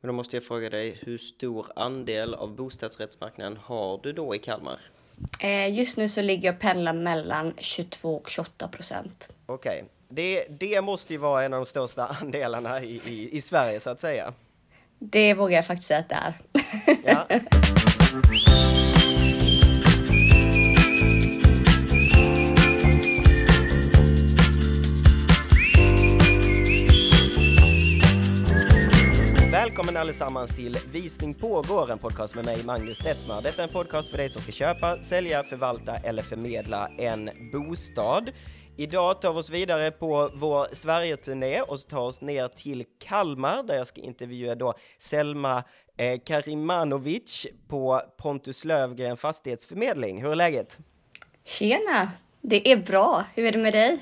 Men då måste jag fråga dig, hur stor andel av bostadsrättsmarknaden har du då i Kalmar? Eh, just nu så ligger jag pendlar mellan 22 och 28 procent. Okej, det, det måste ju vara en av de största andelarna i, i, i Sverige så att säga. Det vågar jag faktiskt säga att det är. Ja. Välkommen allesammans till Visning pågår, en podcast med mig Magnus Nettmar. Detta är en podcast för dig som ska köpa, sälja, förvalta eller förmedla en bostad. Idag tar vi oss vidare på vår Sverige-turné och tar oss ner till Kalmar där jag ska intervjua då Selma eh, Karimanovic på Pontus Lövgren Fastighetsförmedling. Hur är läget? Tjena! Det är bra. Hur är det med dig?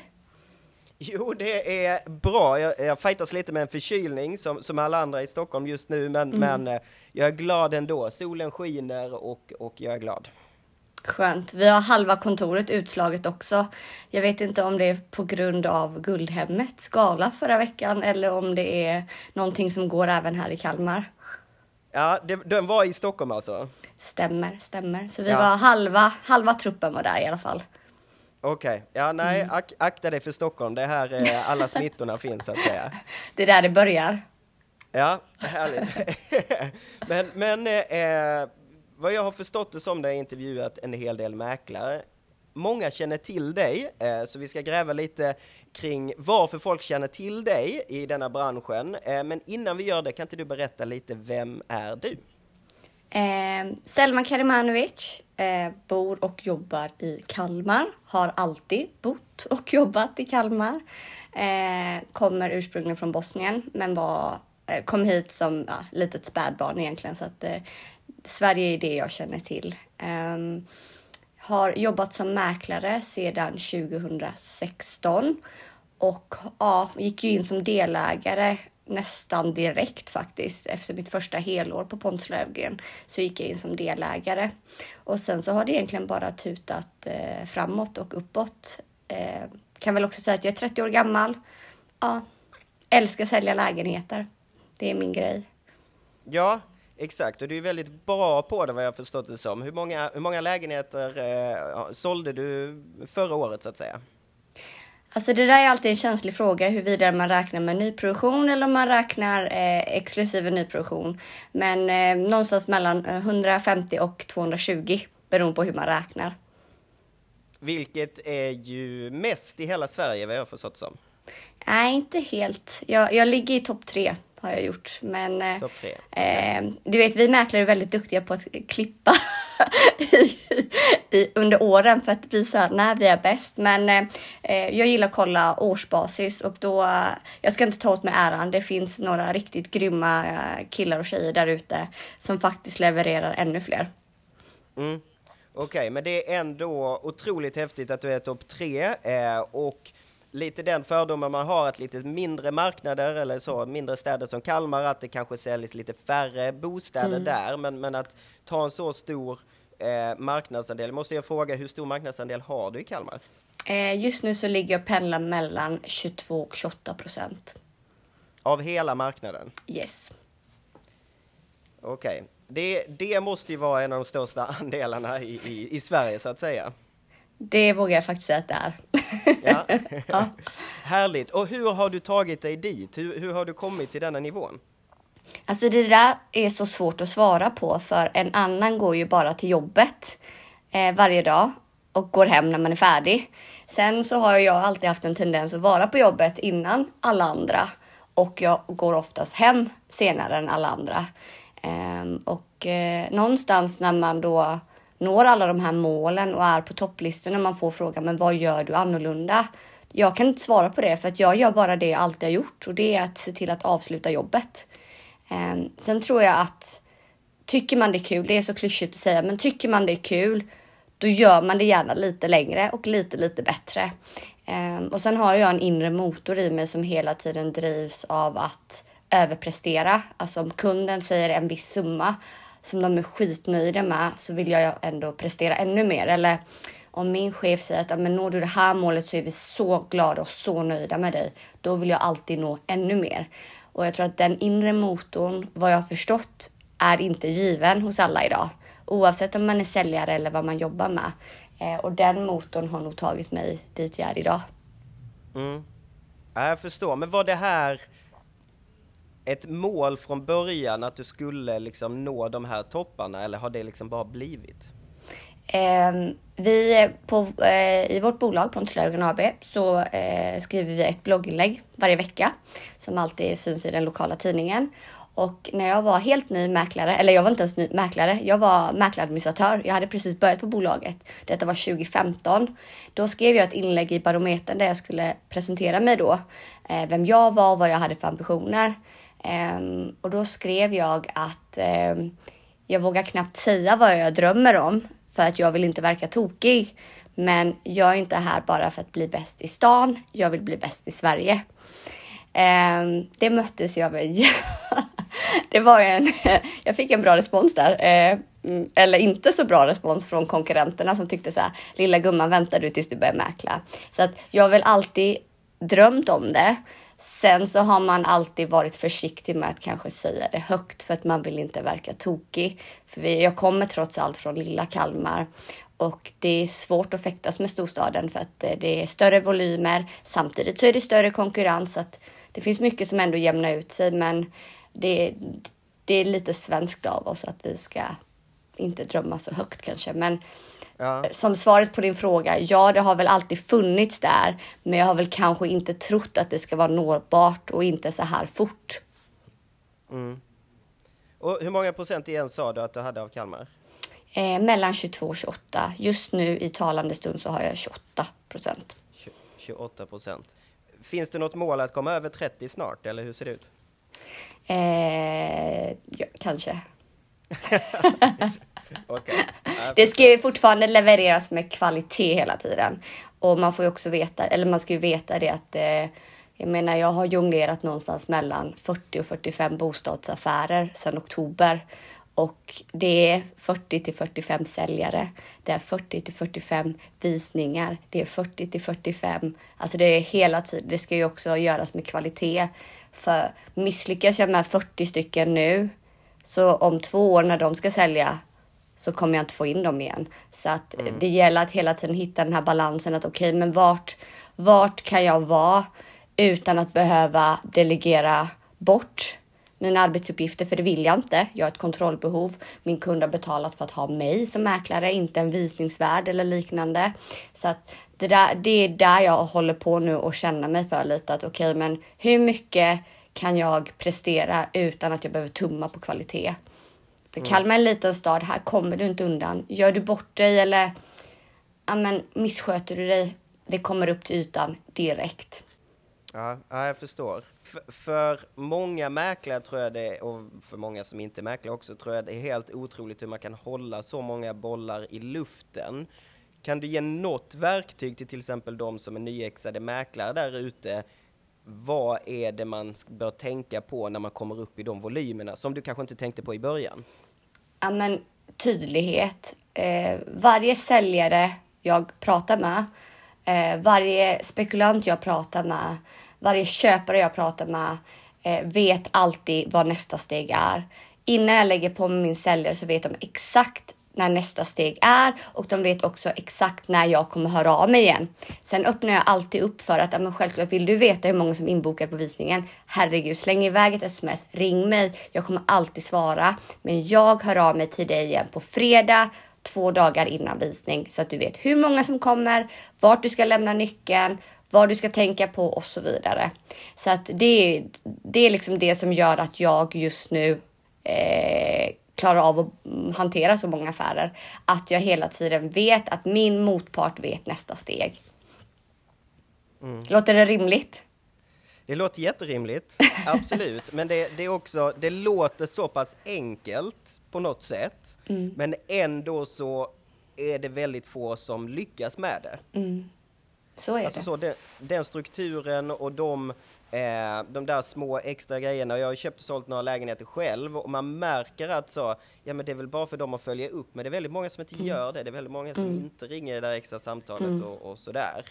Jo, det är bra. Jag, jag fightas lite med en förkylning som, som alla andra i Stockholm just nu, men, men eh, jag är glad ändå. Solen skiner och, och jag är glad. Skönt. Vi har halva kontoret utslaget också. Jag vet inte om det är på grund av Guldhemmets gala förra veckan eller om det är någonting som går även här i Kalmar. Ja, det, den var i Stockholm alltså? Stämmer, stämmer. Så vi Ja. var halva, halva truppen var där i alla fall. Okej, ja nej, Mm. ak akta dig för Stockholm, det är här eh, alla smittorna finns så att säga. Det är där det börjar. Ja, härligt. men men eh, vad jag har förstått det som det har jag intervjuat en hel del mäklare. Många känner till dig, eh, så vi ska gräva lite kring varför folk känner till dig i denna branschen. Eh, men innan vi gör det, kan inte du berätta lite, vem är du? Eh, Selma Karimanovic eh, bor och jobbar i Kalmar. Har alltid bott och jobbat i Kalmar. Eh, kommer ursprungligen från Bosnien men var, eh, kom hit som ja, litet spädbarn egentligen. Så att, eh, Sverige är det jag känner till. Ehm, har jobbat som mäklare sedan 2016 och ja, gick ju in som delägare nästan direkt faktiskt. Efter mitt första helår på Pontus Löfgren så gick jag in som delägare. Och sen så har det egentligen bara tutat eh, framåt och uppåt. Eh, kan väl också säga att jag är 30 år gammal. Ja, älskar sälja lägenheter. Det är min grej. Ja, exakt, och du är väldigt bra på det vad jag förstått det som. Hur många, hur många lägenheter eh, sålde du förra året så att säga? Alltså det där är alltid en känslig fråga huruvida man räknar med nyproduktion eller om man räknar eh, exklusive nyproduktion. Men eh, någonstans mellan eh, 150 och 220 beroende på hur man räknar. Vilket är ju mest i hela Sverige vad jag har förstått som. Nej, inte helt. Jag, jag ligger i topp tre har jag gjort. Men eh, eh, du vet, vi mäklare är väldigt duktiga på att klippa i, i, under åren för att visa när vi är bäst. Men eh, jag gillar att kolla årsbasis och då, jag ska inte ta åt mig äran. Det finns några riktigt grymma eh, killar och tjejer där ute som faktiskt levererar ännu fler. Mm. Okej, men det är ändå otroligt häftigt att du är topp tre eh, och lite den fördomen man har att lite mindre marknader eller så, mindre städer som Kalmar, att det kanske säljs lite färre bostäder där, men, men att ta en så stor eh, marknadsandel, måste jag fråga hur stor marknadsandel har du i Kalmar? Eh, just nu så ligger jag och pendlar mellan 22 och 28 procent. Av hela marknaden? Yes. Okej, det, det måste ju vara en av de största andelarna i, i, i Sverige så att säga. Det vågar jag faktiskt säga att det är. Ja. Ja. Härligt. Och hur har du tagit dig dit? Hur, hur har du kommit till denna nivån? Alltså det där är så svårt att svara på för en annan går ju bara till jobbet eh, varje dag och går hem när man är färdig. Sen så har jag alltid haft en tendens att vara på jobbet innan alla andra och jag går oftast hem senare än alla andra. Ehm, och eh, någonstans när man då når alla de här målen och är på topplistorna man får frågan men vad gör du annorlunda? Jag kan inte svara på det för att jag gör bara det jag alltid har gjort och det är att se till att avsluta jobbet. Ehm, sen tror jag att tycker man det är kul, det är så klyschigt att säga, men tycker man det är kul, då gör man det gärna lite längre och lite, lite bättre. Ehm, och sen har jag en inre motor i mig som hela tiden drivs av att överprestera. Alltså om kunden säger en viss summa som de är skitnöjda med så vill jag ändå prestera ännu mer. Eller om min chef säger att men når du det här målet så är vi så glada och så nöjda med dig. Då vill jag alltid nå ännu mer. Och jag tror att den inre motorn, vad jag har förstått, är inte given hos alla idag. Oavsett om man är säljare eller vad man jobbar med. Eh, och den motorn har nog tagit mig dit jag är idag. Mm. Ja, jag förstår, men var det här ett mål från början att du skulle liksom nå de här topparna eller har det liksom bara blivit? Eh, vi på, eh, I vårt bolag Pontus AB så eh, skriver vi ett blogginlägg varje vecka som alltid syns i den lokala tidningen. Och när jag var helt ny mäklare, eller jag var inte ens ny mäklare, jag var mäklaradministratör. Jag hade precis börjat på bolaget. Detta var 2015. Då skrev jag ett inlägg i Barometern där jag skulle presentera mig då. Eh, vem jag var och vad jag hade för ambitioner. Um, och då skrev jag att um, jag vågar knappt säga vad jag drömmer om för att jag vill inte verka tokig. Men jag är inte här bara för att bli bäst i stan. Jag vill bli bäst i Sverige. Um, det möttes jag med. det var en, jag fick en bra respons där. Uh, eller inte så bra respons från konkurrenterna som tyckte så här, lilla gumman väntar du tills du börjar mäkla. Så att jag har väl alltid drömt om det. Sen så har man alltid varit försiktig med att kanske säga det högt för att man vill inte verka tokig. För vi, jag kommer trots allt från lilla Kalmar och det är svårt att fäktas med storstaden för att eh, det är större volymer. Samtidigt så är det större konkurrens. Så att det finns mycket som ändå jämnar ut sig, men det, det är lite svenskt av oss att vi ska inte drömma så högt kanske. Men ja. som svaret på din fråga, ja, det har väl alltid funnits där, men jag har väl kanske inte trott att det ska vara nåbart och inte så här fort. Mm. Och hur många procent igen sa du att du hade av Kalmar? Eh, mellan 22 och 28. Just nu i talande stund så har jag 28 procent. 28 procent. Finns det något mål att komma över 30 snart, eller hur ser det ut? Eh, ja, kanske. okay. Det ska ju fortfarande levereras med kvalitet hela tiden. Och man får ju också veta, eller man ska ju veta det att eh, jag menar, jag har jonglerat någonstans mellan 40 och 45 bostadsaffärer sedan oktober och det är 40 till 45 säljare. Det är 40 till 45 visningar. Det är 40 till 45. Alltså det är hela tiden. Det ska ju också göras med kvalitet. För misslyckas jag med 40 stycken nu så om två år när de ska sälja så kommer jag inte få in dem igen. Så att mm. det gäller att hela tiden hitta den här balansen att okej, okay, men vart, vart kan jag vara utan att behöva delegera bort mina arbetsuppgifter, för det vill jag inte. Jag har ett kontrollbehov. Min kund har betalat för att ha mig som mäklare, inte en visningsvärd eller liknande. Så att det, där, det är där jag håller på nu och känner mig för lite att okej, okay, men hur mycket kan jag prestera utan att jag behöver tumma på kvalitet? För. Kalmar är en liten stad, här kommer du inte undan. Gör du bort dig eller ja, men, missköter du dig, det kommer upp till ytan direkt. Ja, ja jag förstår. För, för många mäklare tror jag det, och för många som inte är mäklare också, tror jag det är helt otroligt hur man kan hålla så många bollar i luften. Kan du ge något verktyg till till exempel de som är nyexade mäklare där ute? Vad är det man bör tänka på när man kommer upp i de volymerna som du kanske inte tänkte på i början? Ja, men tydlighet. Eh, varje säljare jag pratar med, eh, varje spekulant jag pratar med, varje köpare jag pratar med eh, vet alltid vad nästa steg är. Innan jag lägger på min säljare så vet de exakt när nästa steg är och de vet också exakt när jag kommer höra av mig igen. Sen öppnar jag alltid upp för att, men självklart vill du veta hur många som är inbokade på visningen. Herregud, släng iväg ett sms, ring mig. Jag kommer alltid svara, men jag hör av mig till dig igen på fredag, två dagar innan visning så att du vet hur många som kommer, vart du ska lämna nyckeln, vad du ska tänka på och så vidare. Så att det, det är liksom det som gör att jag just nu eh, klarar av att hantera så många affärer. Att jag hela tiden vet att min motpart vet nästa steg. Mm. Låter det rimligt? Det låter jätterimligt, absolut. Men det, det, är också, det låter så pass enkelt på något sätt. Mm. Men ändå så är det väldigt få som lyckas med det. Mm. Så är alltså det. Så den, den strukturen och de, eh, de där små extra grejerna. Jag har köpt och sålt några lägenheter själv och man märker att så, ja men det är väl bara för dem att följa upp, men det är väldigt många som inte mm. gör det. Det är väldigt många som mm. inte ringer det där extra samtalet mm. och, och sådär.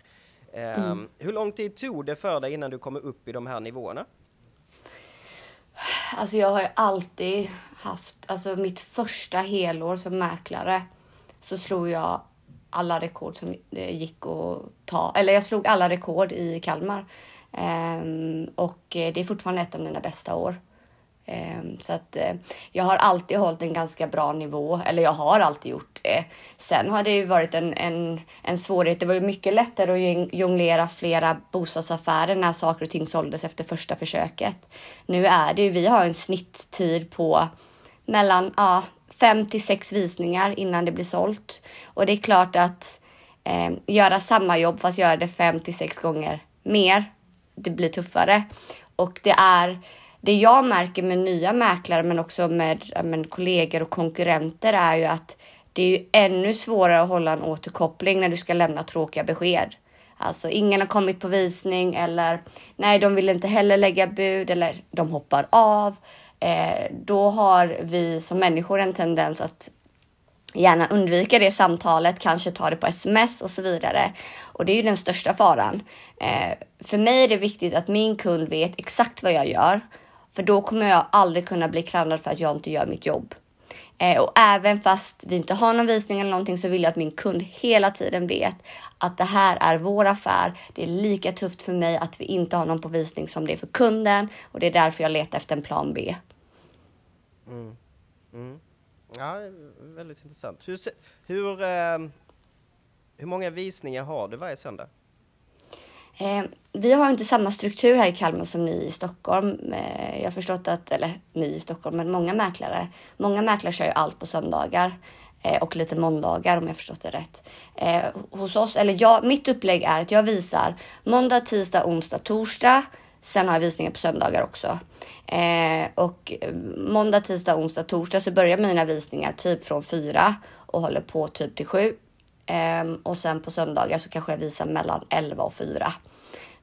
Eh, hur lång tid tog det för dig innan du kom upp i de här nivåerna? Alltså jag har ju alltid haft, alltså mitt första helår som mäklare så slog jag alla rekord som eh, gick att ta. Eller jag slog alla rekord i Kalmar. Um, och eh, det är fortfarande ett av mina bästa år. Um, så att uh, jag har alltid hållit en ganska bra nivå, eller jag har alltid gjort det. Sen har det ju varit en, en, en svårighet. Det var ju mycket lättare att jonglera flera bostadsaffärer när saker och ting såldes efter första försöket. Nu är det ju, vi har en snitttid på mellan ja, fem till sex visningar innan det blir sålt. Och det är klart att eh, göra samma jobb fast göra det fem till sex gånger mer, det blir tuffare. Och det är det jag märker med nya mäklare men också med, med kollegor och konkurrenter är ju att det är ju ännu svårare att hålla en återkoppling när du ska lämna tråkiga besked. Alltså ingen har kommit på visning eller nej, de vill inte heller lägga bud eller de hoppar av Eh, då har vi som människor en tendens att gärna undvika det samtalet, kanske ta det på sms och så vidare. Och det är ju den största faran. Eh, för mig är det viktigt att min kund vet exakt vad jag gör, för då kommer jag aldrig kunna bli klandrad för att jag inte gör mitt jobb. Eh, och även fast vi inte har någon visning eller någonting så vill jag att min kund hela tiden vet att det här är vår affär. Det är lika tufft för mig att vi inte har någon på visning som det är för kunden och det är därför jag letar efter en plan B. Mm. Mm. Ja, väldigt intressant. Hur, hur, eh, hur många visningar har du varje söndag? Eh, vi har inte samma struktur här i Kalmar som ni i Stockholm. Eh, jag har förstått att, eller ni i Stockholm, men många mäklare. Många mäklare kör ju allt på söndagar eh, och lite måndagar om jag förstått det rätt. Eh, hos oss, eller jag, mitt upplägg är att jag visar måndag, tisdag, onsdag, torsdag. Sen har jag visningar på söndagar också. Eh, och eh, måndag, tisdag, onsdag, torsdag så börjar mina visningar typ från fyra och håller på typ till sju. Eh, och sen på söndagar så kanske jag visar mellan 11 och 4.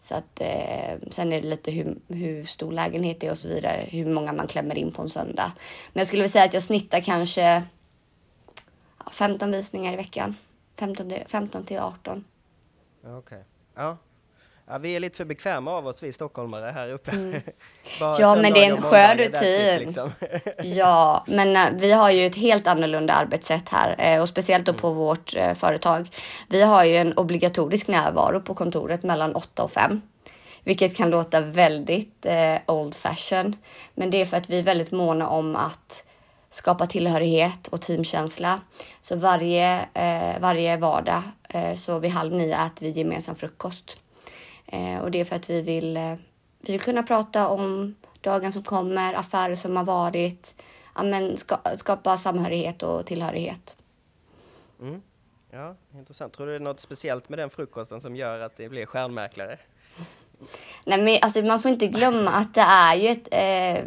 Så att eh, sen är det lite hur, hur stor lägenhet det är och så vidare, hur många man klämmer in på en söndag. Men jag skulle vilja säga att jag snittar kanske 15 visningar i veckan. 15, 15 till 18. Okej. Okay. Ja, Ja, vi är lite för bekväma av oss, vi stockholmare här uppe. Mm. ja, men det är en skön rutin. Liksom. ja, men uh, vi har ju ett helt annorlunda arbetssätt här uh, och speciellt då mm. på vårt uh, företag. Vi har ju en obligatorisk närvaro på kontoret mellan 8 och 5. Vilket kan låta väldigt old fashion. Men det är för att vi är väldigt måna om att skapa tillhörighet och teamkänsla. Så varje, varje vardag så vid halv nio äter vi gemensam frukost. Eh, och det är för att vi vill, eh, vi vill kunna prata om dagen som kommer, affärer som har varit, ja, men ska, skapa samhörighet och tillhörighet. Mm. Ja, intressant. Tror du det är något speciellt med den frukosten som gör att det blir stjärnmäklare? Nej, men alltså, man får inte glömma att det är ju ett, eh,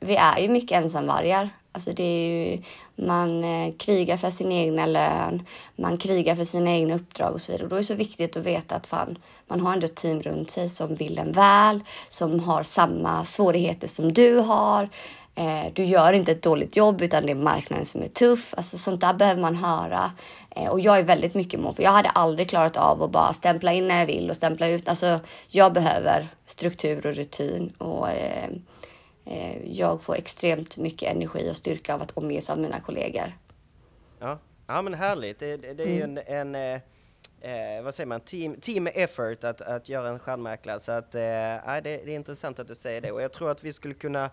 vi är ju mycket ensamvargar. Alltså det är ju, man eh, krigar för sin egna lön, man krigar för sina egna uppdrag och så vidare. Och då är det så viktigt att veta att fan, man har ändå ett team runt sig som vill en väl, som har samma svårigheter som du har. Eh, du gör inte ett dåligt jobb utan det är marknaden som är tuff. Alltså sånt där behöver man höra. Eh, och jag är väldigt mycket mån för jag hade aldrig klarat av att bara stämpla in när jag vill och stämpla ut. Alltså jag behöver struktur och rutin och Eh, jag får extremt mycket energi och styrka av att omges av mina kollegor. Ja, ja men härligt. Det, det, det är ju mm. en, en eh, eh, vad säger man, team, team effort att, att göra en stjärnmäklare. Så att, eh, det, det, är intressant att du säger det. Och jag tror att vi skulle kunna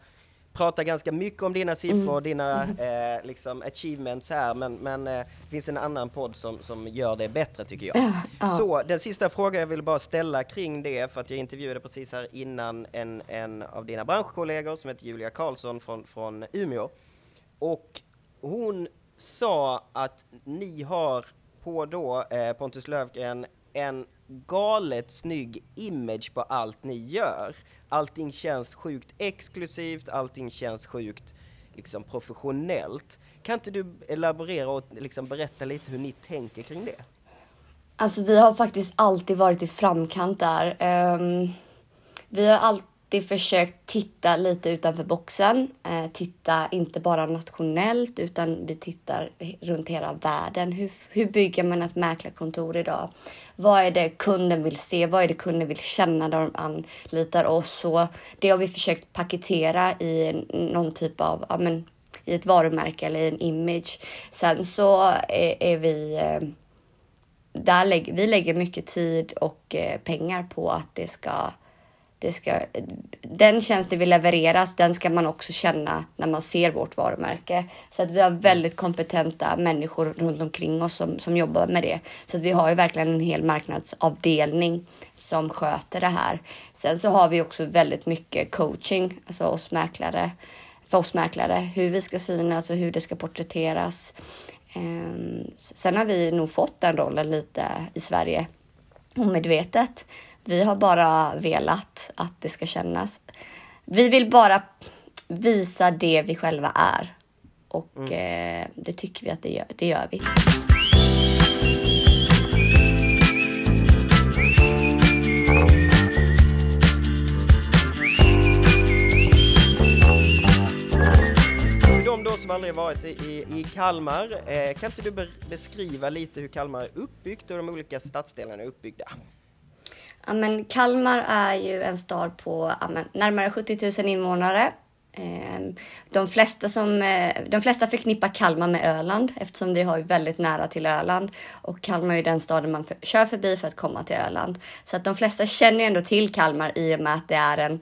pratar ganska mycket om dina siffror och mm. dina eh, liksom achievements här, men, men eh, det finns en annan podd som, som gör det bättre tycker jag. Ja. Så den sista frågan jag vill bara ställa kring det, för att jag intervjuade precis här innan en, en av dina branschkollegor som heter Julia Karlsson från, från Umeå. Och hon sa att ni har på då eh, Pontus Lövgren en galet snygg image på allt ni gör. Allting känns sjukt exklusivt, allting känns sjukt liksom professionellt. Kan inte du elaborera och liksom berätta lite hur ni tänker kring det? Alltså vi har faktiskt alltid varit i framkant där. Um, vi har alltid alltid försökt titta lite utanför boxen. Eh, titta inte bara nationellt utan vi tittar runt hela världen. Hur, hur bygger man ett mäklarkontor idag? Vad är det kunden vill se? Vad är det kunden vill känna när de anlitar oss? Så det har vi försökt paketera i någon typ av ja, men, i ett varumärke eller i en image. Sen så är, är vi eh, där lägger, vi lägger mycket tid och eh, pengar på att det ska, det ska, den tjänsten vi levereras, den ska man också känna när man ser vårt varumärke. Så att vi har väldigt kompetenta människor runt omkring oss som, som jobbar med det. Så att vi har ju verkligen en hel marknadsavdelning som sköter det här. Sen så har vi också väldigt mycket coaching, alltså oss mäklare, för oss mäklare, hur vi ska synas och hur det ska porträtteras. Ehm, sen har vi nog fått den rollen lite i Sverige omedvetet. Vi har bara velat att det ska kännas. Vi vill bara visa det vi själva är och mm. eh, det tycker vi att det gör, det gör vi. som aldrig varit i, i Kalmar, eh, kan inte du be beskriva lite hur Kalmar är uppbyggt och de olika stadsdelarna är uppbyggda? Ja, men Kalmar är ju en stad på ja, närmare 70 000 invånare. Ehm, de flesta, som, eh, de flesta förknippar Kalmar med Öland eftersom vi har ju väldigt nära till Öland och Kalmar är den staden man för, kör förbi för att komma till Öland. Så att de flesta känner ändå till Kalmar i och med att det är en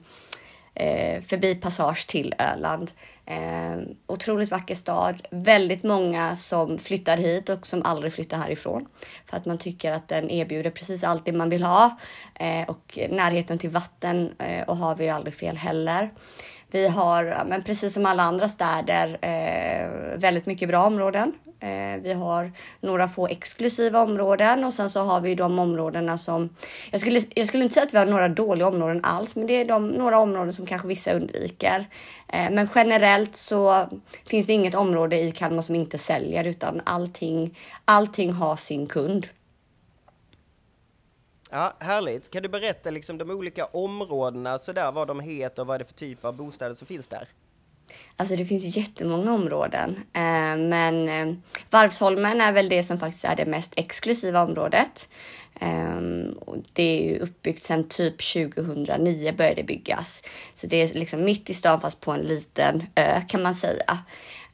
eh, förbipassage till Öland. Eh, otroligt vacker stad. Väldigt många som flyttar hit och som aldrig flyttar härifrån. För att man tycker att den erbjuder precis allt det man vill ha. Eh, och närheten till vatten eh, och hav är ju aldrig fel heller. Vi har, men precis som alla andra städer, eh, väldigt mycket bra områden. Eh, vi har några få exklusiva områden och sen så har vi de områdena som... Jag skulle, jag skulle inte säga att vi har några dåliga områden alls, men det är de, några områden som kanske vissa undviker. Eh, men generellt så finns det inget område i Kalmar som inte säljer, utan allting, allting har sin kund. Ja, härligt. Kan du berätta liksom de olika områdena, sådär, vad de heter och vad det är för typ av bostäder som finns där? Alltså det finns jättemånga områden, eh, men eh, Varvsholmen är väl det som faktiskt är det mest exklusiva området. Eh, det är ju uppbyggt sedan typ 2009 började byggas, så det är liksom mitt i stan fast på en liten ö kan man säga.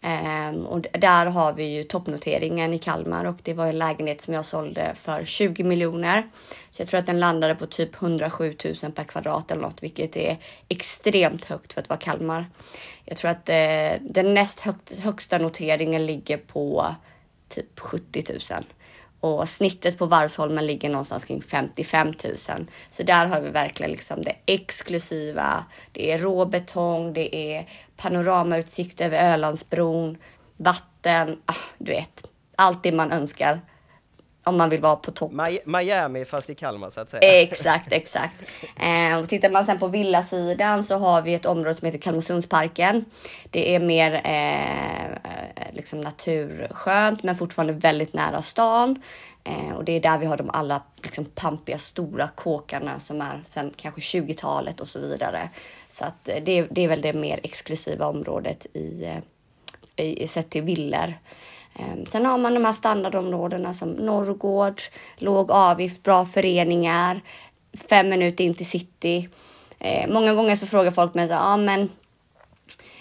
Um, och där har vi ju toppnoteringen i Kalmar och det var en lägenhet som jag sålde för 20 miljoner. Så jag tror att den landade på typ 107 000 per kvadrat eller något, vilket är extremt högt för att vara Kalmar. Jag tror att eh, den näst högt, högsta noteringen ligger på typ 70 000 och snittet på Varvsholmen ligger någonstans kring 55 000. Så där har vi verkligen liksom det exklusiva. Det är råbetong, det är panoramautsikt över Ölandsbron, vatten, ah, du vet, allt det man önskar om man vill vara på topp. Miami fast i Kalmar så att säga. Exakt, exakt. Eh, och tittar man sen på villasidan så har vi ett område som heter Kalmarsundsparken. Det är mer eh, liksom naturskönt men fortfarande väldigt nära stan. Eh, och det är där vi har de alla liksom, pampiga stora kåkarna som är sedan kanske 20-talet och så vidare. Så att eh, det, det är väl det mer exklusiva området i, eh, i, i sett till villor. Ehm, sen har man de här standardområdena som Norrgård, låg avgift, bra föreningar, fem minuter in till city. Ehm, många gånger så frågar folk mig så ja men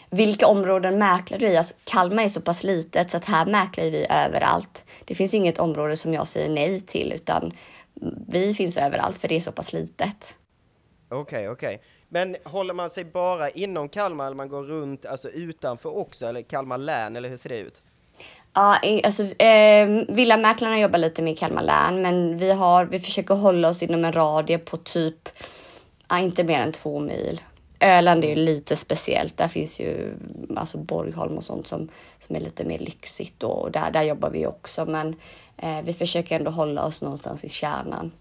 vilka områden mäklar du i? Alltså, Kalmar är så pass litet så att här mäklar vi överallt. Det finns inget område som jag säger nej till utan vi finns överallt för det är så pass litet. Okej, okay, okej. Okay. Men håller man sig bara inom Kalmar eller man går runt alltså utanför också eller Kalmar län eller hur ser det ut? Ja, alltså, eh, villamäklarna jobbar lite med Kalmar län, men vi, har, vi försöker hålla oss inom en radie på typ, ja, inte mer än två mil. Öland är ju lite speciellt. Där finns ju alltså Borgholm och sånt som, som är lite mer lyxigt och där, där jobbar vi också. Men eh, vi försöker ändå hålla oss någonstans i kärnan.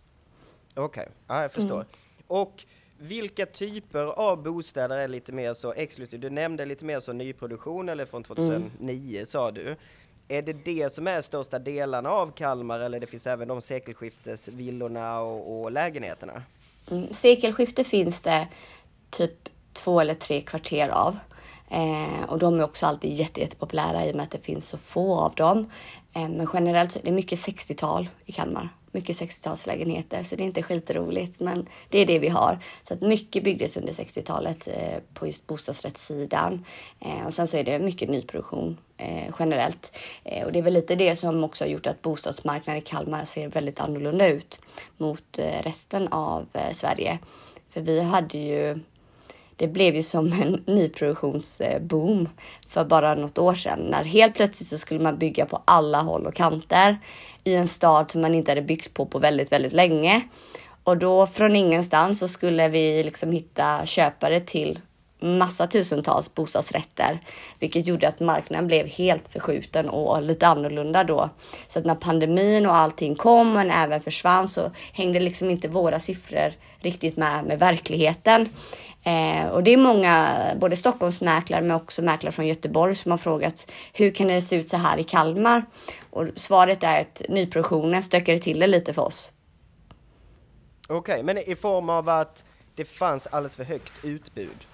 Okej, okay. ja, jag förstår. Mm. Och vilka typer av bostäder är lite mer så exklusiva? Du nämnde lite mer så nyproduktion eller från 2009 mm. sa du. Är det det som är största delarna av Kalmar eller det finns även de sekelskiftesvillorna och, och lägenheterna? Mm, sekelskifte finns det typ två eller tre kvarter av. Eh, och de är också alltid jätte, jättepopulära i och med att det finns så få av dem. Eh, men generellt så är det mycket 60-tal i Kalmar. Mycket 60-talslägenheter, så det är inte skitroligt, men det är det vi har. Så att mycket byggdes under 60-talet eh, på just bostadsrättssidan. Eh, och sen så är det mycket nyproduktion eh, generellt. Eh, och det är väl lite det som också har gjort att bostadsmarknaden i Kalmar ser väldigt annorlunda ut mot eh, resten av eh, Sverige. För vi hade ju det blev ju som en nyproduktionsboom för bara något år sedan när helt plötsligt så skulle man bygga på alla håll och kanter i en stad som man inte hade byggt på på väldigt, väldigt länge. Och då från ingenstans så skulle vi liksom hitta köpare till massa tusentals bostadsrätter, vilket gjorde att marknaden blev helt förskjuten och lite annorlunda då. Så att när pandemin och allting kom men även försvann så hängde liksom inte våra siffror riktigt med med verkligheten. Eh, och det är många, både Stockholmsmäklare men också mäklare från Göteborg som har frågat hur kan det se ut så här i Kalmar? Och svaret är att nyproduktionen stökade till det lite för oss. Okej, okay, men i form av att det fanns alldeles för högt utbud?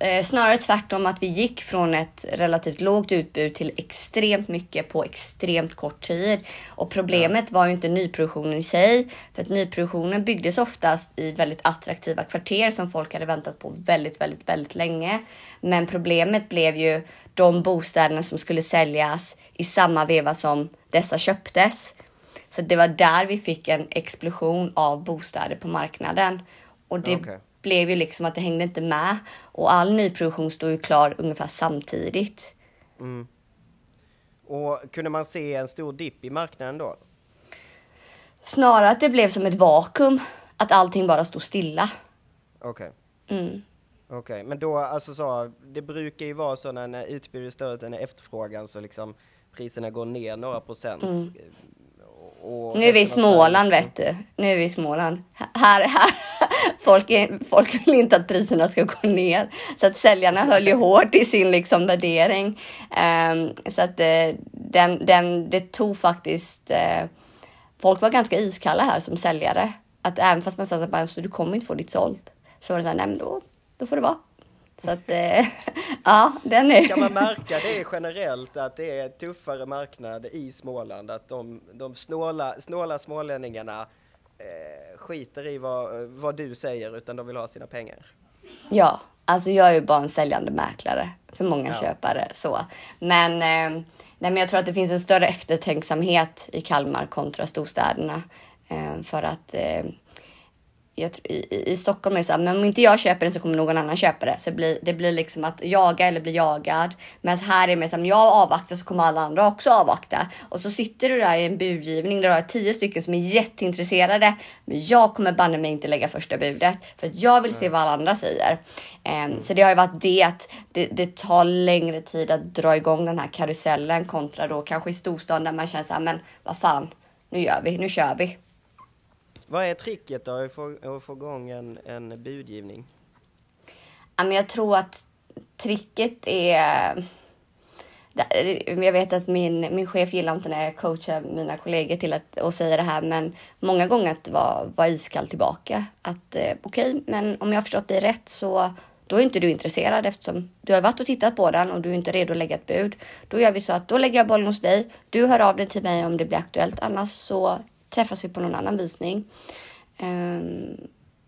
Eh, snarare tvärtom att vi gick från ett relativt lågt utbud till extremt mycket på extremt kort tid. Och problemet ja. var ju inte nyproduktionen i sig, för att nyproduktionen byggdes oftast i väldigt attraktiva kvarter som folk hade väntat på väldigt, väldigt, väldigt länge. Men problemet blev ju de bostäderna som skulle säljas i samma veva som dessa köptes. Så det var där vi fick en explosion av bostäder på marknaden. Och det okay blev ju liksom att det hängde inte med. Och all nyproduktion stod ju klar ungefär samtidigt. Mm. Och kunde man se en stor dipp i marknaden då? Snarare att det blev som ett vakuum. Att allting bara stod stilla. Okej. Okay. Mm. Okej, okay. men då alltså så, det brukar ju vara så när utbudet är större än efterfrågan så liksom priserna går ner några procent. Mm nu är vi i Småland vet du. Nu är vi i Småland. Här, här. Folk, är, folk vill inte att priserna ska gå ner. Så att säljarna höll ju hårt i sin liksom värdering. Um, så att uh, den, den, det tog faktiskt... Uh, folk var ganska iskalla här som säljare. Att även fast man sa att alltså, du kommer inte få ditt sålt. Så var det så här, nej men då, då får det vara. Så att, eh, ja, den är... Kan man märka det generellt att det är tuffare marknad i Småland? Att de, de snåla, snåla smålänningarna eh, skiter i vad, vad du säger utan de vill ha sina pengar? Ja, alltså jag är ju bara en säljande mäklare för många ja. köpare så. Men, eh, nej, men jag tror att det finns en större eftertänksamhet i Kalmar kontra storstäderna eh, för att eh, jag, i, i Stockholm är det så här, men om inte jag köper den så kommer någon annan köpa det. Så det blir, det blir liksom att jaga eller bli jagad. Men här är det mer så här, om jag avvaktar så kommer alla andra också avvakta. Och så sitter du där i en budgivning där du har tio stycken som är jätteintresserade. Men jag kommer banne mig inte lägga första budet för att jag vill se vad alla andra säger. Um, så det har ju varit det att det, det, tar längre tid att dra igång den här karusellen kontra då kanske i storstan där man känner så här, men vad fan, nu gör vi, nu kör vi. Vad är tricket då att få, att få igång en, en budgivning? Jag tror att tricket är... Jag vet att min, min chef gillar inte när jag coachar mina kollegor till att och säga det här, men många gånger att vara, var iskall tillbaka. Att eh, okej, okay, men om jag har förstått dig rätt så då är inte du intresserad eftersom du har varit och tittat på den och du är inte redo att lägga ett bud. Då gör vi så att då lägger jag bollen hos dig. Du hör av dig till mig om det blir aktuellt. Annars så träffas vi på någon annan visning. Um,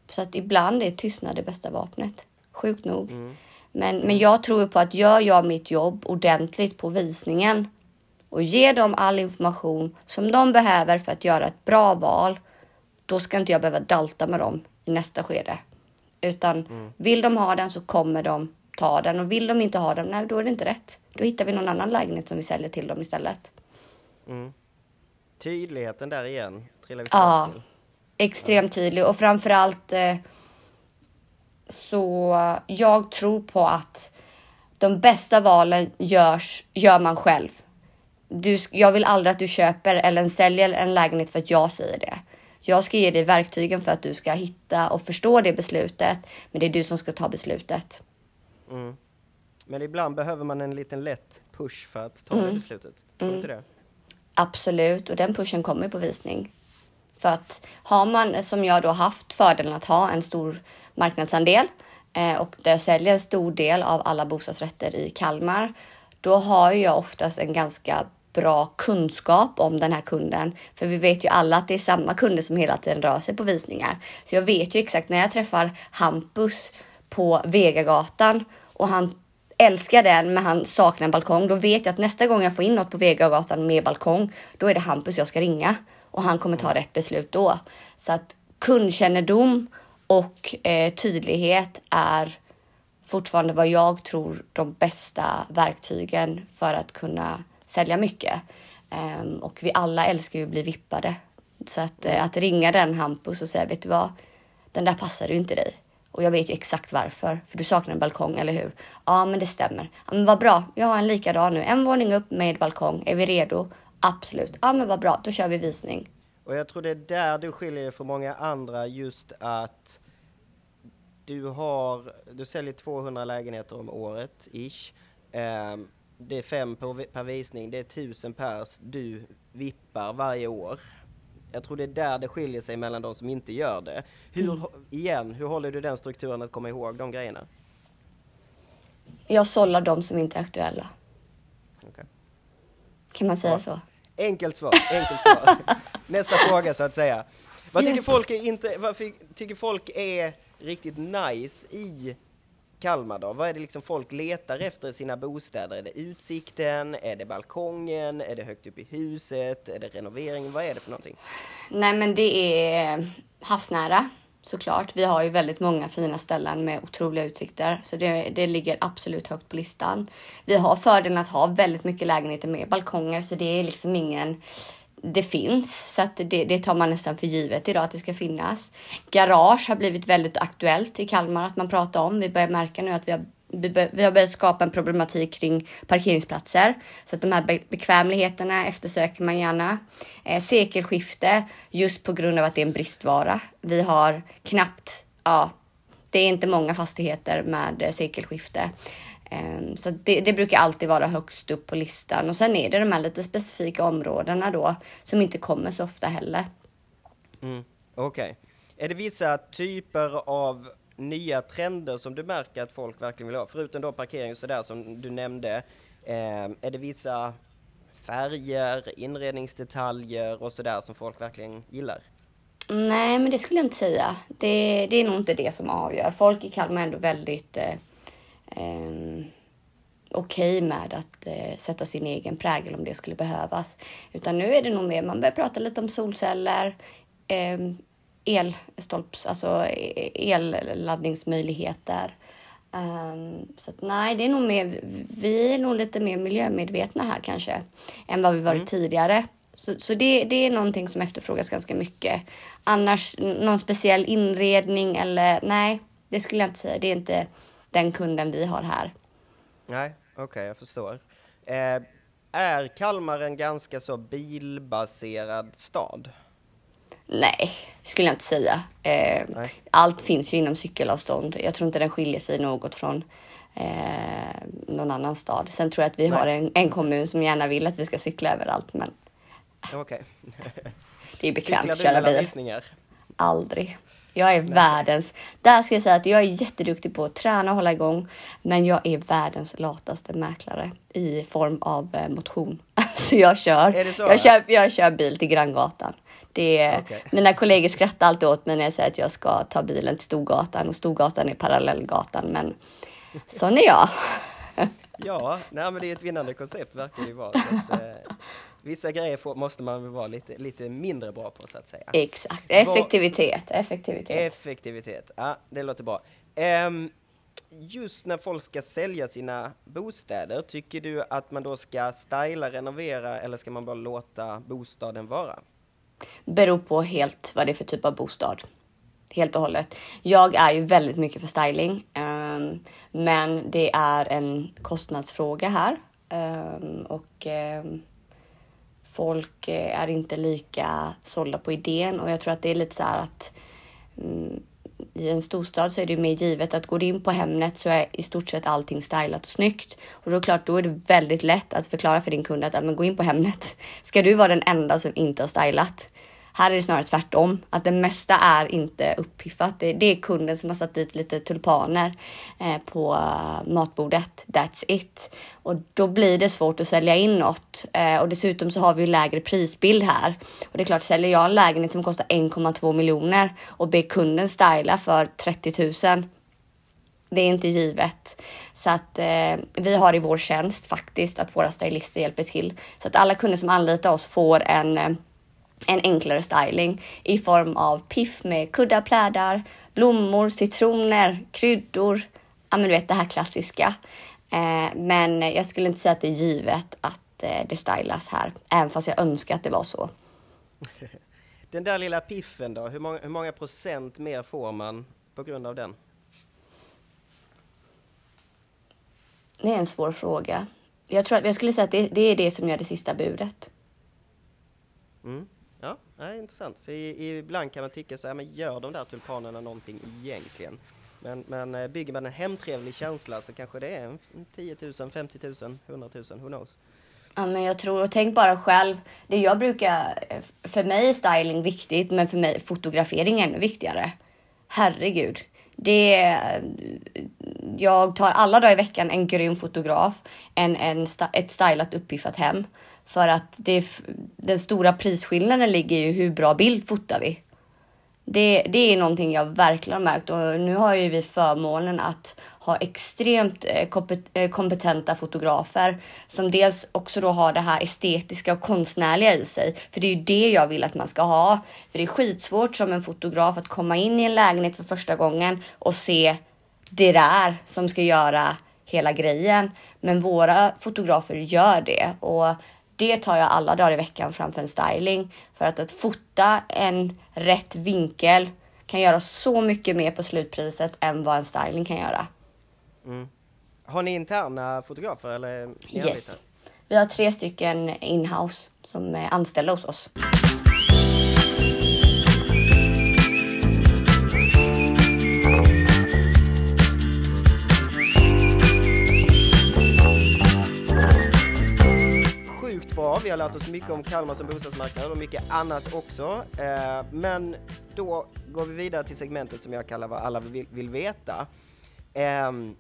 så att ibland är tystnad det bästa vapnet. Sjukt nog. Mm. Men, men jag tror på att gör jag mitt jobb ordentligt på visningen och ger dem all information som de behöver för att göra ett bra val, då ska inte jag behöva dalta med dem i nästa skede. Utan mm. vill de ha den så kommer de ta den och vill de inte ha den, nej då är det inte rätt. Då hittar vi någon annan lägenhet som vi säljer till dem istället. Mm. Tydligheten där igen, trillar vi Ja, till. extremt tydlig och framförallt eh, så jag tror på att de bästa valen görs, gör man själv. Du, jag vill aldrig att du köper eller säljer en lägenhet för att jag säger det. Jag ska ge dig verktygen för att du ska hitta och förstå det beslutet, men det är du som ska ta beslutet. Mm. Men ibland behöver man en liten lätt push för att ta mm. det beslutet. Tror du mm. inte det? Absolut, och den pushen kommer på visning. För att har man som jag då haft fördelen att ha en stor marknadsandel eh, och där jag säljer en stor del av alla bostadsrätter i Kalmar, då har jag oftast en ganska bra kunskap om den här kunden. För vi vet ju alla att det är samma kunder som hela tiden rör sig på visningar. Så jag vet ju exakt när jag träffar Hampus på Vegagatan och han älskar den men han saknar en balkong. Då vet jag att nästa gång jag får in något på Vegagatan med balkong, då är det Hampus jag ska ringa och han kommer ta rätt beslut då. Så att kundkännedom och eh, tydlighet är fortfarande vad jag tror de bästa verktygen för att kunna sälja mycket. Um, och vi alla älskar ju att bli vippade. Så att, uh, att ringa den Hampus och säga, vet du vad? Den där passar ju inte dig. Och jag vet ju exakt varför, för du saknar en balkong, eller hur? Ja, men det stämmer. Ja, men vad bra, jag har en likadan nu. En våning upp med balkong. Är vi redo? Absolut. Ja, men vad bra, då kör vi visning. Och jag tror det är där du skiljer dig från många andra, just att du har, du säljer 200 lägenheter om året, ish. Um, det är fem per, per visning, det är tusen pers du vippar varje år. Jag tror det är där det skiljer sig mellan de som inte gör det. Hur, mm. igen, hur håller du den strukturen att komma ihåg de grejerna? Jag sållar de som inte är aktuella. Okay. Kan man säga ja. så? Enkelt svar, enkelt svar. Nästa fråga så att säga. Vad yes. tycker folk är inte, vad tycker folk är riktigt nice i Kalmar då? Vad är det liksom folk letar efter i sina bostäder? Är det utsikten? Är det balkongen? Är det högt upp i huset? Är det renovering? Vad är det för någonting? Nej, men det är havsnära såklart. Vi har ju väldigt många fina ställen med otroliga utsikter, så det, det ligger absolut högt på listan. Vi har fördelen att ha väldigt mycket lägenheter med balkonger, så det är liksom ingen det finns, så att det, det, tar man nästan för givet idag att det ska finnas. Garage har blivit väldigt aktuellt i Kalmar att man pratar om. Vi börjar märka nu att vi har vi har börjat skapa en problematik kring parkeringsplatser. Så att de här bekvämligheterna eftersöker man gärna. Eh, sekelskifte, just på grund av att det är en bristvara. Vi har knappt, ja, det är inte många fastigheter med sekelskifte. Ehm, så det, det, brukar alltid vara högst upp på listan. Och sen är det de här lite specifika områdena då som inte kommer så ofta heller. Mm, Okej. Okay. Är det vissa typer av nya trender som du märker att folk verkligen vill ha? Förutom då parkering och sådär som du nämnde. Eh, är det vissa färger, inredningsdetaljer och sådär som folk verkligen gillar? Nej, men det skulle jag inte säga. Det, det är nog inte det som avgör. Folk i Kalmar är ändå väldigt eh, eh, okej okay med att eh, sätta sin egen prägel om det skulle behövas. Utan nu är det nog mer, man börjar prata lite om solceller, eh, elstolps, alltså elladdningsmöjligheter. Um, så att, nej, det är nog mer, vi är nog lite mer miljömedvetna här kanske än vad vi varit mm. tidigare. Så, så det, det är någonting som efterfrågas ganska mycket. Annars någon speciell inredning eller nej, det skulle jag inte säga. Det är inte den kunden vi har här. Nej, okej, okay, jag förstår. Eh, är Kalmar en ganska så bilbaserad stad? Nej, skulle jag inte säga. Eh, allt finns ju inom cykelavstånd. Jag tror inte den skiljer sig något från eh, någon annan stad. Sen tror jag att vi Nej. har en, en, kommun som gärna vill att vi ska cykla överallt, men okay. det är bekvämt att köra bil. Visningar? Aldrig. Jag är Nej. världens... Där ska jag säga att jag är jätteduktig på att träna och hålla igång. Men jag är världens lataste mäklare i form av eh, motion. Så jag kör, så? Jag, kör, jag kör bil till Granngatan. Det är, okay. Mina kollegor skrattar alltid åt mig när jag säger att jag ska ta bilen till Storgatan och Storgatan är parallellgatan. Men sån är jag. ja, nej, men det är ett vinnande koncept verkar det vara. Att, eh, vissa grejer får, måste man väl vara lite, lite mindre bra på så att säga. Exakt, effektivitet, effektivitet. Effektivitet, ja det låter bra. Um, just när folk ska sälja sina bostäder, tycker du att man då ska styla, renovera eller ska man bara låta bostaden vara? beror på helt vad det är för typ av bostad. Helt och hållet. Jag är ju väldigt mycket för styling, um, men det är en kostnadsfråga här um, och um, folk eh, är inte lika sålda på idén och jag tror att det är lite så här att mm, i en storstad så är det ju mer givet att går du in på Hemnet så är i stort sett allting stylat och snyggt. Och då är det klart, då är det väldigt lätt att förklara för din kund att men gå in på Hemnet. Ska du vara den enda som inte har stylat? Här är det snarare tvärtom, att det mesta är inte uppiffat. Det, det är kunden som har satt dit lite tulpaner eh, på eh, matbordet. That's it. Och då blir det svårt att sälja in något. Eh, och dessutom så har vi ju lägre prisbild här. Och det är klart, säljer jag en lägenhet som kostar 1,2 miljoner och ber kunden styla för 30 000. Det är inte givet. Så att eh, vi har i vår tjänst faktiskt att våra stylister hjälper till. Så att alla kunder som anlitar oss får en eh, en enklare styling i form av piff med kuddar, plädar, blommor, citroner, kryddor. Ja, men du vet det här klassiska. Eh, men jag skulle inte säga att det är givet att eh, det stylas här, även fast jag önskar att det var så. Den där lilla piffen då, hur många, hur många procent mer får man på grund av den? Det är en svår fråga. Jag, tror att, jag skulle säga att det, det är det som gör det sista budet. Mm. Nej, intressant. För ibland kan man tycka så här, men gör de där tulpanerna någonting egentligen? Men, men eh, bygger man en hemtrevlig känsla så kanske det är en 10 000, 50 000, 100 000, who knows? Ja, men jag tror, och tänk bara själv. Det jag brukar, eh, för mig är styling viktigt, men för mig fotografering ännu viktigare. Herregud. Det, jag tar alla dagar i veckan en grym fotograf, en, en, ett stylat uppiffat hem. För att det, den stora prisskillnaden ligger i hur bra bild fotar vi. Det, det är någonting jag verkligen har märkt och nu har ju vi förmånen att ha extremt eh, eh, kompetenta fotografer som dels också då har det här estetiska och konstnärliga i sig. För det är ju det jag vill att man ska ha. För det är skitsvårt som en fotograf att komma in i en lägenhet för första gången och se det där som ska göra hela grejen. Men våra fotografer gör det och det tar jag alla dagar i veckan framför en styling. För att att fota en rätt vinkel kan göra så mycket mer på slutpriset än vad en styling kan göra. Mm. Har ni interna fotografer eller? Yes. Vi har tre stycken inhouse som är anställda hos oss. Bra. Vi har lärt oss mycket om Kalmar som bostadsmarknad och mycket annat också. Eh, men då går vi vidare till segmentet som jag kallar vad alla vill, vill veta. Ehm,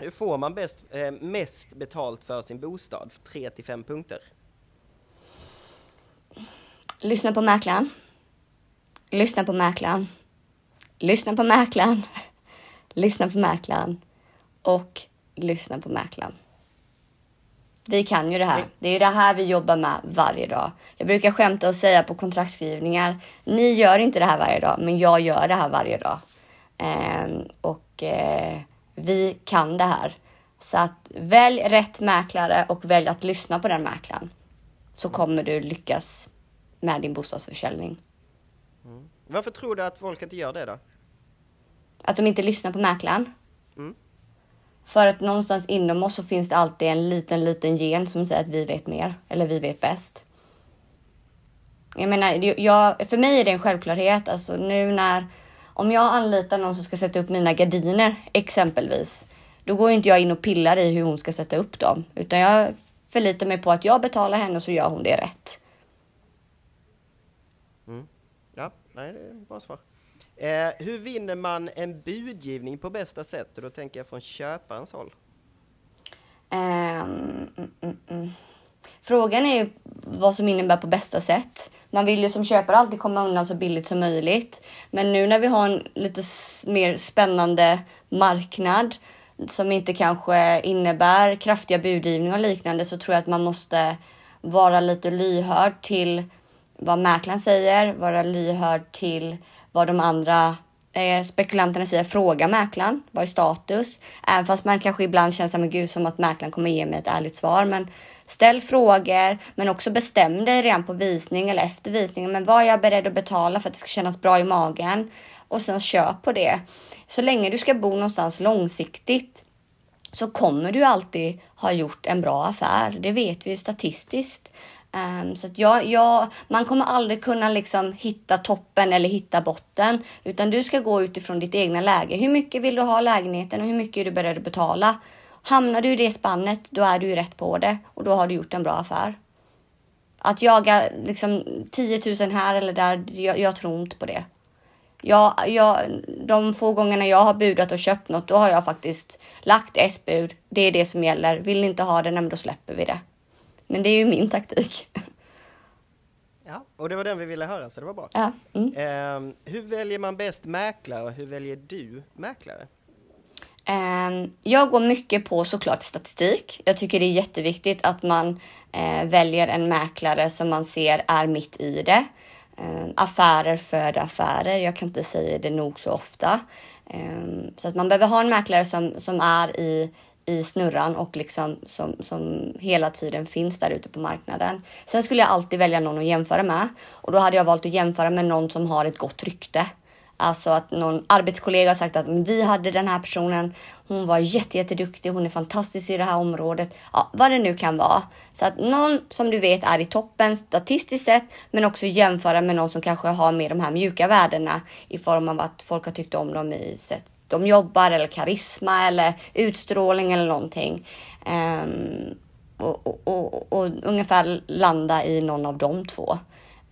hur får man bäst, eh, mest betalt för sin bostad? Tre till fem punkter. Lyssna på mäklaren. Lyssna på mäklaren. Lyssna på mäklaren. Lyssna på mäklaren. Och lyssna på mäklaren. Vi kan ju det här. Det är det här vi jobbar med varje dag. Jag brukar skämta och säga på kontraktskrivningar. Ni gör inte det här varje dag, men jag gör det här varje dag. Eh, och eh, vi kan det här. Så att välj rätt mäklare och välj att lyssna på den mäklaren. Så kommer du lyckas med din bostadsförsäljning. Mm. Varför tror du att folk inte gör det då? Att de inte lyssnar på mäklaren? För att någonstans inom oss så finns det alltid en liten, liten gen som säger att vi vet mer eller vi vet bäst. Jag menar, jag, för mig är det en självklarhet. Alltså nu när, om jag anlitar någon som ska sätta upp mina gardiner exempelvis, då går inte jag in och pillar i hur hon ska sätta upp dem, utan jag förlitar mig på att jag betalar henne och så gör hon det rätt. Mm. Ja, nej, det är bra svar. Eh, hur vinner man en budgivning på bästa sätt? Och då tänker jag från köparens håll. Um, mm, mm. Frågan är ju vad som innebär på bästa sätt. Man vill ju som köpare alltid komma undan så billigt som möjligt. Men nu när vi har en lite mer spännande marknad som inte kanske innebär kraftiga budgivningar och liknande så tror jag att man måste vara lite lyhörd till vad mäklaren säger, vara lyhörd till vad de andra eh, spekulanterna säger. Fråga mäklaren, vad är status? Även fast man kanske ibland känner som, gud, som att mäklaren kommer ge mig ett ärligt svar. Men ställ frågor, men också bestäm dig redan på visning eller efter visningen. Men vad är jag beredd att betala för att det ska kännas bra i magen? Och sen köp på det. Så länge du ska bo någonstans långsiktigt så kommer du alltid ha gjort en bra affär. Det vet vi ju statistiskt. Um, så att jag, jag, man kommer aldrig kunna liksom hitta toppen eller hitta botten, utan du ska gå utifrån ditt egna läge. Hur mycket vill du ha lägenheten och hur mycket är du beredd att betala? Hamnar du i det spannet, då är du rätt på det och då har du gjort en bra affär. Att jaga liksom 10 000 här eller där, jag, jag tror inte på det. Jag, jag, de få gångerna jag har budat och köpt något, då har jag faktiskt lagt ett bud. Det är det som gäller. Vill ni inte ha det, då släpper vi det. Men det är ju min taktik. Ja, och det var den vi ville höra, så det var bra. Ja. Mm. Eh, hur väljer man bäst mäklare och hur väljer du mäklare? Ehm, jag går mycket på såklart statistik. Jag tycker det är jätteviktigt att man eh, väljer en mäklare som man ser är mitt i det. Ehm, affärer föder affärer. Jag kan inte säga det nog så ofta. Så att man behöver ha en mäklare som, som är i, i snurran och liksom som, som hela tiden finns där ute på marknaden. Sen skulle jag alltid välja någon att jämföra med och då hade jag valt att jämföra med någon som har ett gott rykte. Alltså att någon arbetskollega har sagt att vi hade den här personen. Hon var jätteduktig. Hon är fantastisk i det här området. Ja, vad det nu kan vara. Så att någon som du vet är i toppen statistiskt sett, men också jämföra med någon som kanske har med de här mjuka värdena i form av att folk har tyckt om dem i sätt de jobbar eller karisma eller utstrålning eller någonting. Um, och, och, och, och, ungefär landa i någon av de två.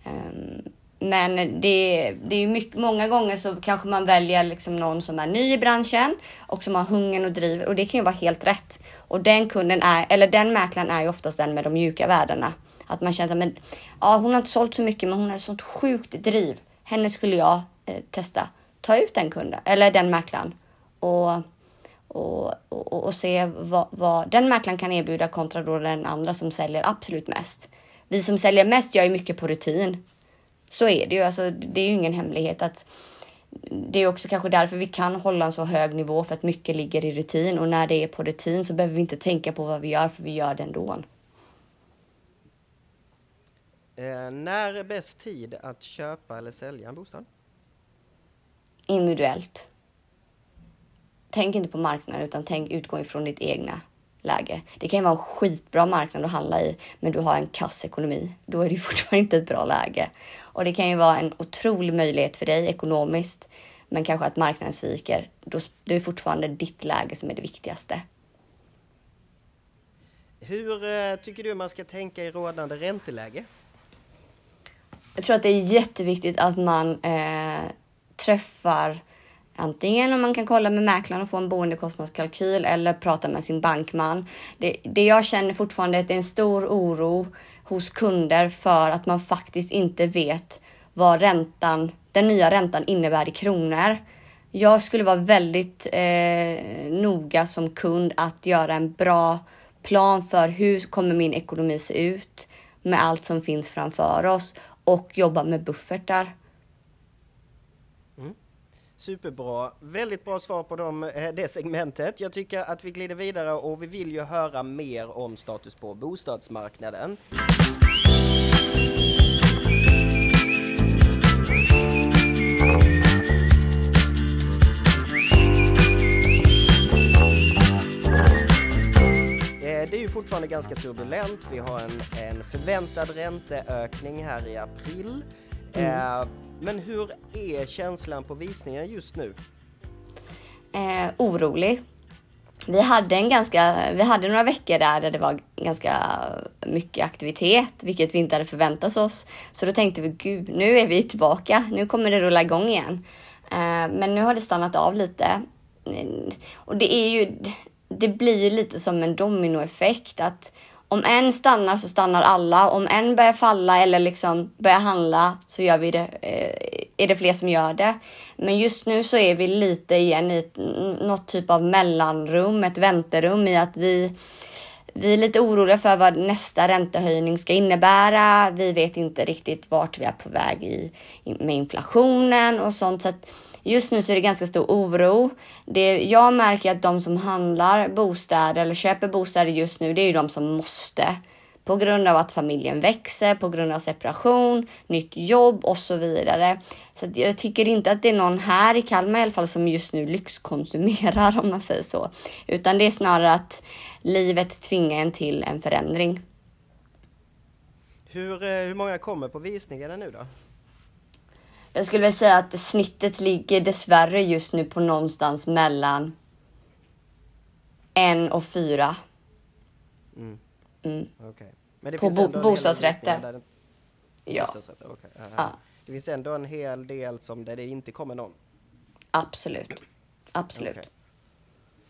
Um, men det, det är mycket, många gånger så kanske man väljer liksom någon som är ny i branschen och som har hungern och driver och det kan ju vara helt rätt. Och den kunden är, eller den mäklaren är ju oftast den med de mjuka värdena. Att man känner att ja, hon har inte sålt så mycket, men hon har ett sånt sjukt driv. Henne skulle jag eh, testa. Ta ut den kunden eller den mäklaren och, och, och, och se vad, vad den mäklaren kan erbjuda kontra då den andra som säljer absolut mest. Vi som säljer mest gör ju mycket på rutin. Så är det ju. Alltså, det är ju ingen hemlighet att det är också kanske därför vi kan hålla en så hög nivå för att mycket ligger i rutin och när det är på rutin så behöver vi inte tänka på vad vi gör för vi gör det ändå. Eh, när är bäst tid att köpa eller sälja en bostad? Individuellt. Tänk inte på marknaden utan tänk utgå ifrån ditt egna läge. Det kan ju vara en skitbra marknad att handla i, men du har en kass ekonomi. Då är det fortfarande inte ett bra läge. Och det kan ju vara en otrolig möjlighet för dig ekonomiskt, men kanske att marknaden sviker. Då det är fortfarande ditt läge som är det viktigaste. Hur eh, tycker du man ska tänka i rådande ränteläge? Jag tror att det är jätteviktigt att man eh, träffar Antingen om man kan kolla med mäklaren och få en boendekostnadskalkyl eller prata med sin bankman. Det, det jag känner fortfarande är att det är en stor oro hos kunder för att man faktiskt inte vet vad räntan, den nya räntan innebär i kronor. Jag skulle vara väldigt eh, noga som kund att göra en bra plan för hur kommer min ekonomi se ut med allt som finns framför oss och jobba med buffertar. Superbra. Väldigt bra svar på dem, eh, det segmentet. Jag tycker att vi glider vidare och vi vill ju höra mer om status på bostadsmarknaden. Eh, det är ju fortfarande ganska turbulent. Vi har en, en förväntad ränteökning här i april. Mm. Eh, men hur är känslan på visningen just nu? Eh, orolig. Vi hade, en ganska, vi hade några veckor där, där det var ganska mycket aktivitet, vilket vi inte hade förväntat oss. Så då tänkte vi, gud, nu är vi tillbaka. Nu kommer det rulla igång igen. Eh, men nu har det stannat av lite. Mm, och det är ju, det blir ju lite som en dominoeffekt att om en stannar så stannar alla. Om en börjar falla eller liksom börjar handla så gör vi det, eh, är det fler som gör det. Men just nu så är vi lite igen i ett, något typ av mellanrum, ett vänterum i att vi vi är lite oroliga för vad nästa räntehöjning ska innebära. Vi vet inte riktigt vart vi är på väg i, med inflationen och sånt. Så att Just nu så är det ganska stor oro. Det, jag märker att de som handlar bostäder eller köper bostäder just nu, det är ju de som måste. På grund av att familjen växer, på grund av separation, nytt jobb och så vidare. Så jag tycker inte att det är någon här i Kalmar i alla fall som just nu lyxkonsumerar om man säger så. Utan det är snarare att livet tvingar en till en förändring. Hur, eh, hur många kommer på visningarna nu då? Jag skulle väl säga att snittet ligger dessvärre just nu på någonstans mellan en och fyra. Mm. Mm. Okay. Men det På finns bo- bostadsrätter. där Ja, bostadsrätter, okej. Ja. Det finns ändå en hel del som där det inte kommer någon. absolut. Absolut. Okej.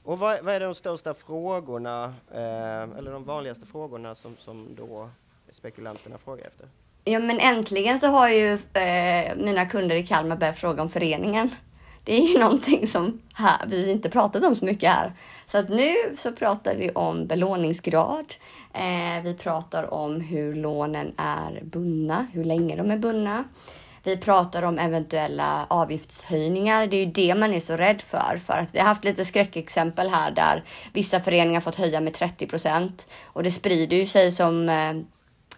Och vad, vad är de största frågorna, eh, eller de vanligaste frågorna som, som då spekulanterna frågar efter? Ja, men äntligen så har ju eh, mina kunder i Kalmar börjat fråga om föreningen. Det är ju någonting som här, vi inte pratat om så mycket här. Så att nu så pratar vi om belåningsgrad. Eh, vi pratar om hur lånen är bundna, hur länge de är bundna. Vi pratar om eventuella avgiftshöjningar. Det är ju det man är så rädd för. För att vi har haft lite skräckexempel här där vissa föreningar fått höja med 30 procent. Och det sprider ju sig som eh,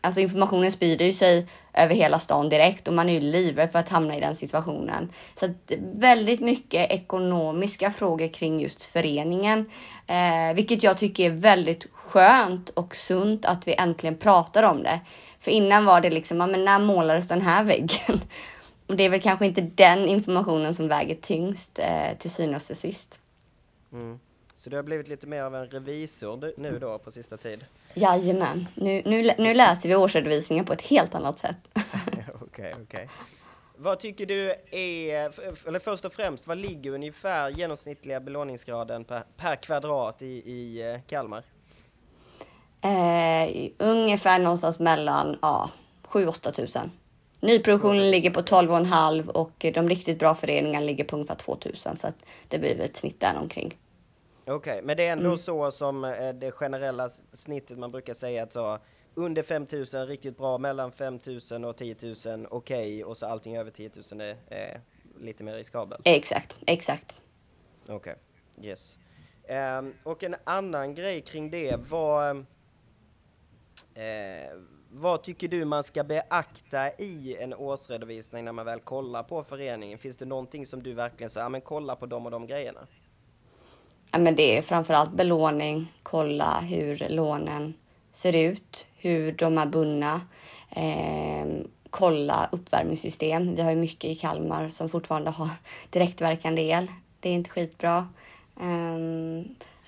Alltså informationen sprider ju sig över hela stan direkt och man är ju livrädd för att hamna i den situationen. Så att väldigt mycket ekonomiska frågor kring just föreningen, eh, vilket jag tycker är väldigt skönt och sunt att vi äntligen pratar om det. För innan var det liksom, ja, men när målades den här väggen? Och det är väl kanske inte den informationen som väger tyngst eh, till synes och sist. Mm. Så du har blivit lite mer av en revisor nu då på sista tid? Jajamän, nu, nu, nu läser vi årsredovisningen på ett helt annat sätt. Okej, okej. Vad tycker du är, eller först och främst, vad ligger ungefär genomsnittliga belåningsgraden per, per kvadrat i, i eh, Kalmar? Eh, ungefär någonstans mellan ja, 7-8 tusen. Nyproduktionen ligger på 12,5 och de riktigt bra föreningarna ligger på ungefär 2 000 så det blir ett snitt där omkring. Okej, men det är ändå så som eh, det generella snittet man brukar säga att så under 5000 riktigt bra, mellan 5000 och 10 000 okej och så allting över 10 000 är, är lite mer riskabelt. Exakt, exakt. Okej, yes. Ehm, och en annan grej kring det, vad, eh, vad tycker du man ska beakta i en årsredovisning när man väl kollar på föreningen? Finns det någonting som du verkligen säger, ja men kolla på de och de grejerna? Ja, men det är framförallt belåning, kolla hur lånen ser ut, hur de är bundna. Eh, kolla uppvärmningssystem. Vi har ju mycket i Kalmar som fortfarande har direktverkande el. Det är inte skitbra. Eh,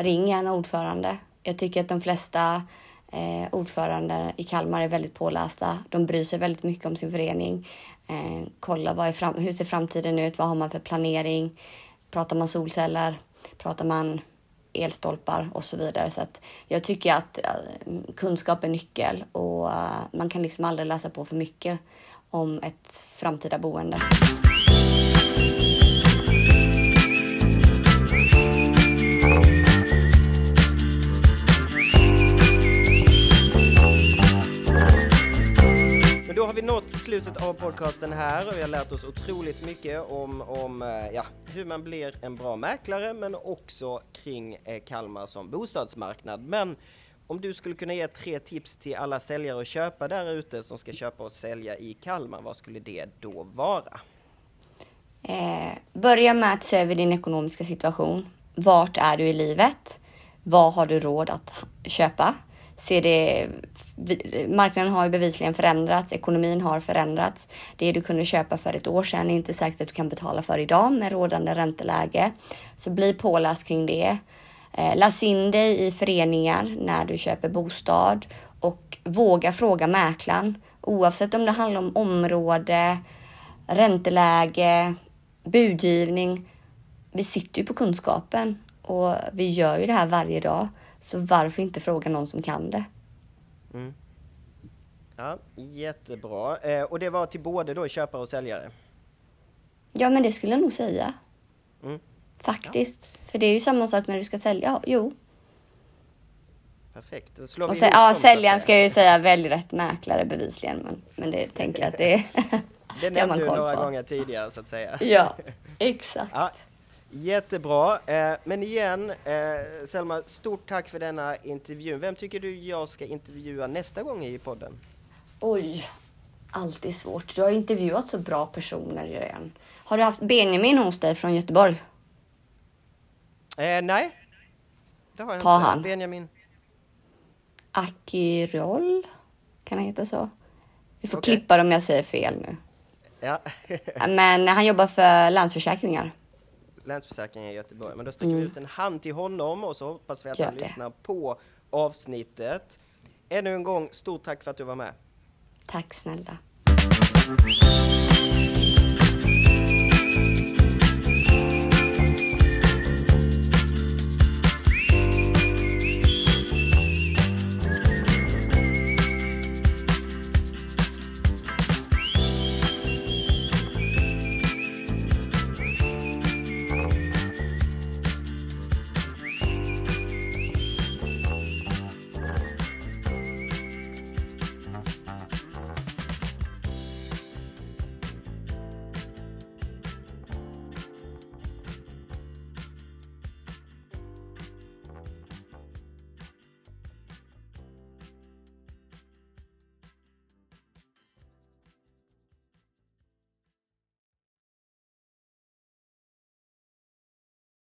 ring gärna ordförande. Jag tycker att de flesta eh, ordförande i Kalmar är väldigt pålästa. De bryr sig väldigt mycket om sin förening. Eh, kolla vad är fram- hur ser framtiden ut? Vad har man för planering? Pratar man solceller? Pratar man elstolpar och så vidare. Så att jag tycker att eh, kunskap är nyckel och eh, man kan liksom aldrig läsa på för mycket om ett framtida boende. Vi nått slutet av podcasten här och vi har lärt oss otroligt mycket om, om eh, ja, hur man blir en bra mäklare men också kring eh, Kalmar som bostadsmarknad. Men om du skulle kunna ge tre tips till alla säljare och köpare där ute som ska köpa och sälja i Kalmar, vad skulle det då vara? Eh, börja med att se över din ekonomiska situation. Vart är du i livet? Vad har du råd att köpa? Ser det, marknaden har ju bevisligen förändrats, ekonomin har förändrats. Det du kunde köpa för ett år sedan är inte säkert att du kan betala för idag med rådande ränteläge. Så bli påläst kring det. Eh, läs in dig i föreningar när du köper bostad och våga fråga mäklaren oavsett om det handlar om område, ränteläge, budgivning. Vi sitter ju på kunskapen och vi gör ju det här varje dag. Så varför inte fråga någon som kan det? Ja, jättebra. Eh, och det var till både då köpare och säljare? Ja, men det skulle jag nog säga. Mm. Faktiskt. För det är ju samma sak när du ska sälja. Ja, jo. Perfekt, då slår Och vi sen, ja, dem, säljaren ska jag ju säga välj rätt mäklare bevisligen. Men, men det tänker jag att det, Det det nämnde du några på. gånger tidigare så att säga. Ja, exakt. Ja, jättebra. Eh, men igen, eh, Selma, stort tack för denna intervju. Vem tycker du jag ska intervjua nästa gång i podden? Oj, alltid svårt. Du har intervjuat så bra personer redan. Har du haft Benjamin hos dig från Göteborg? Eh, nej, det har jag Ta inte. han. Benjamin. Akirol? Kan han heta så? Vi får Okej. klippa om jag säger fel nu. Ja, Men han jobbar för Länsförsäkringar. Länsförsäkringen i Göteborg. Men då sträcker vi ut en hand till honom och så hoppas vi att Mm. Gör han det. lyssnar på avsnittet. Ännu en gång, stort tack för att du var med. Tack snälla.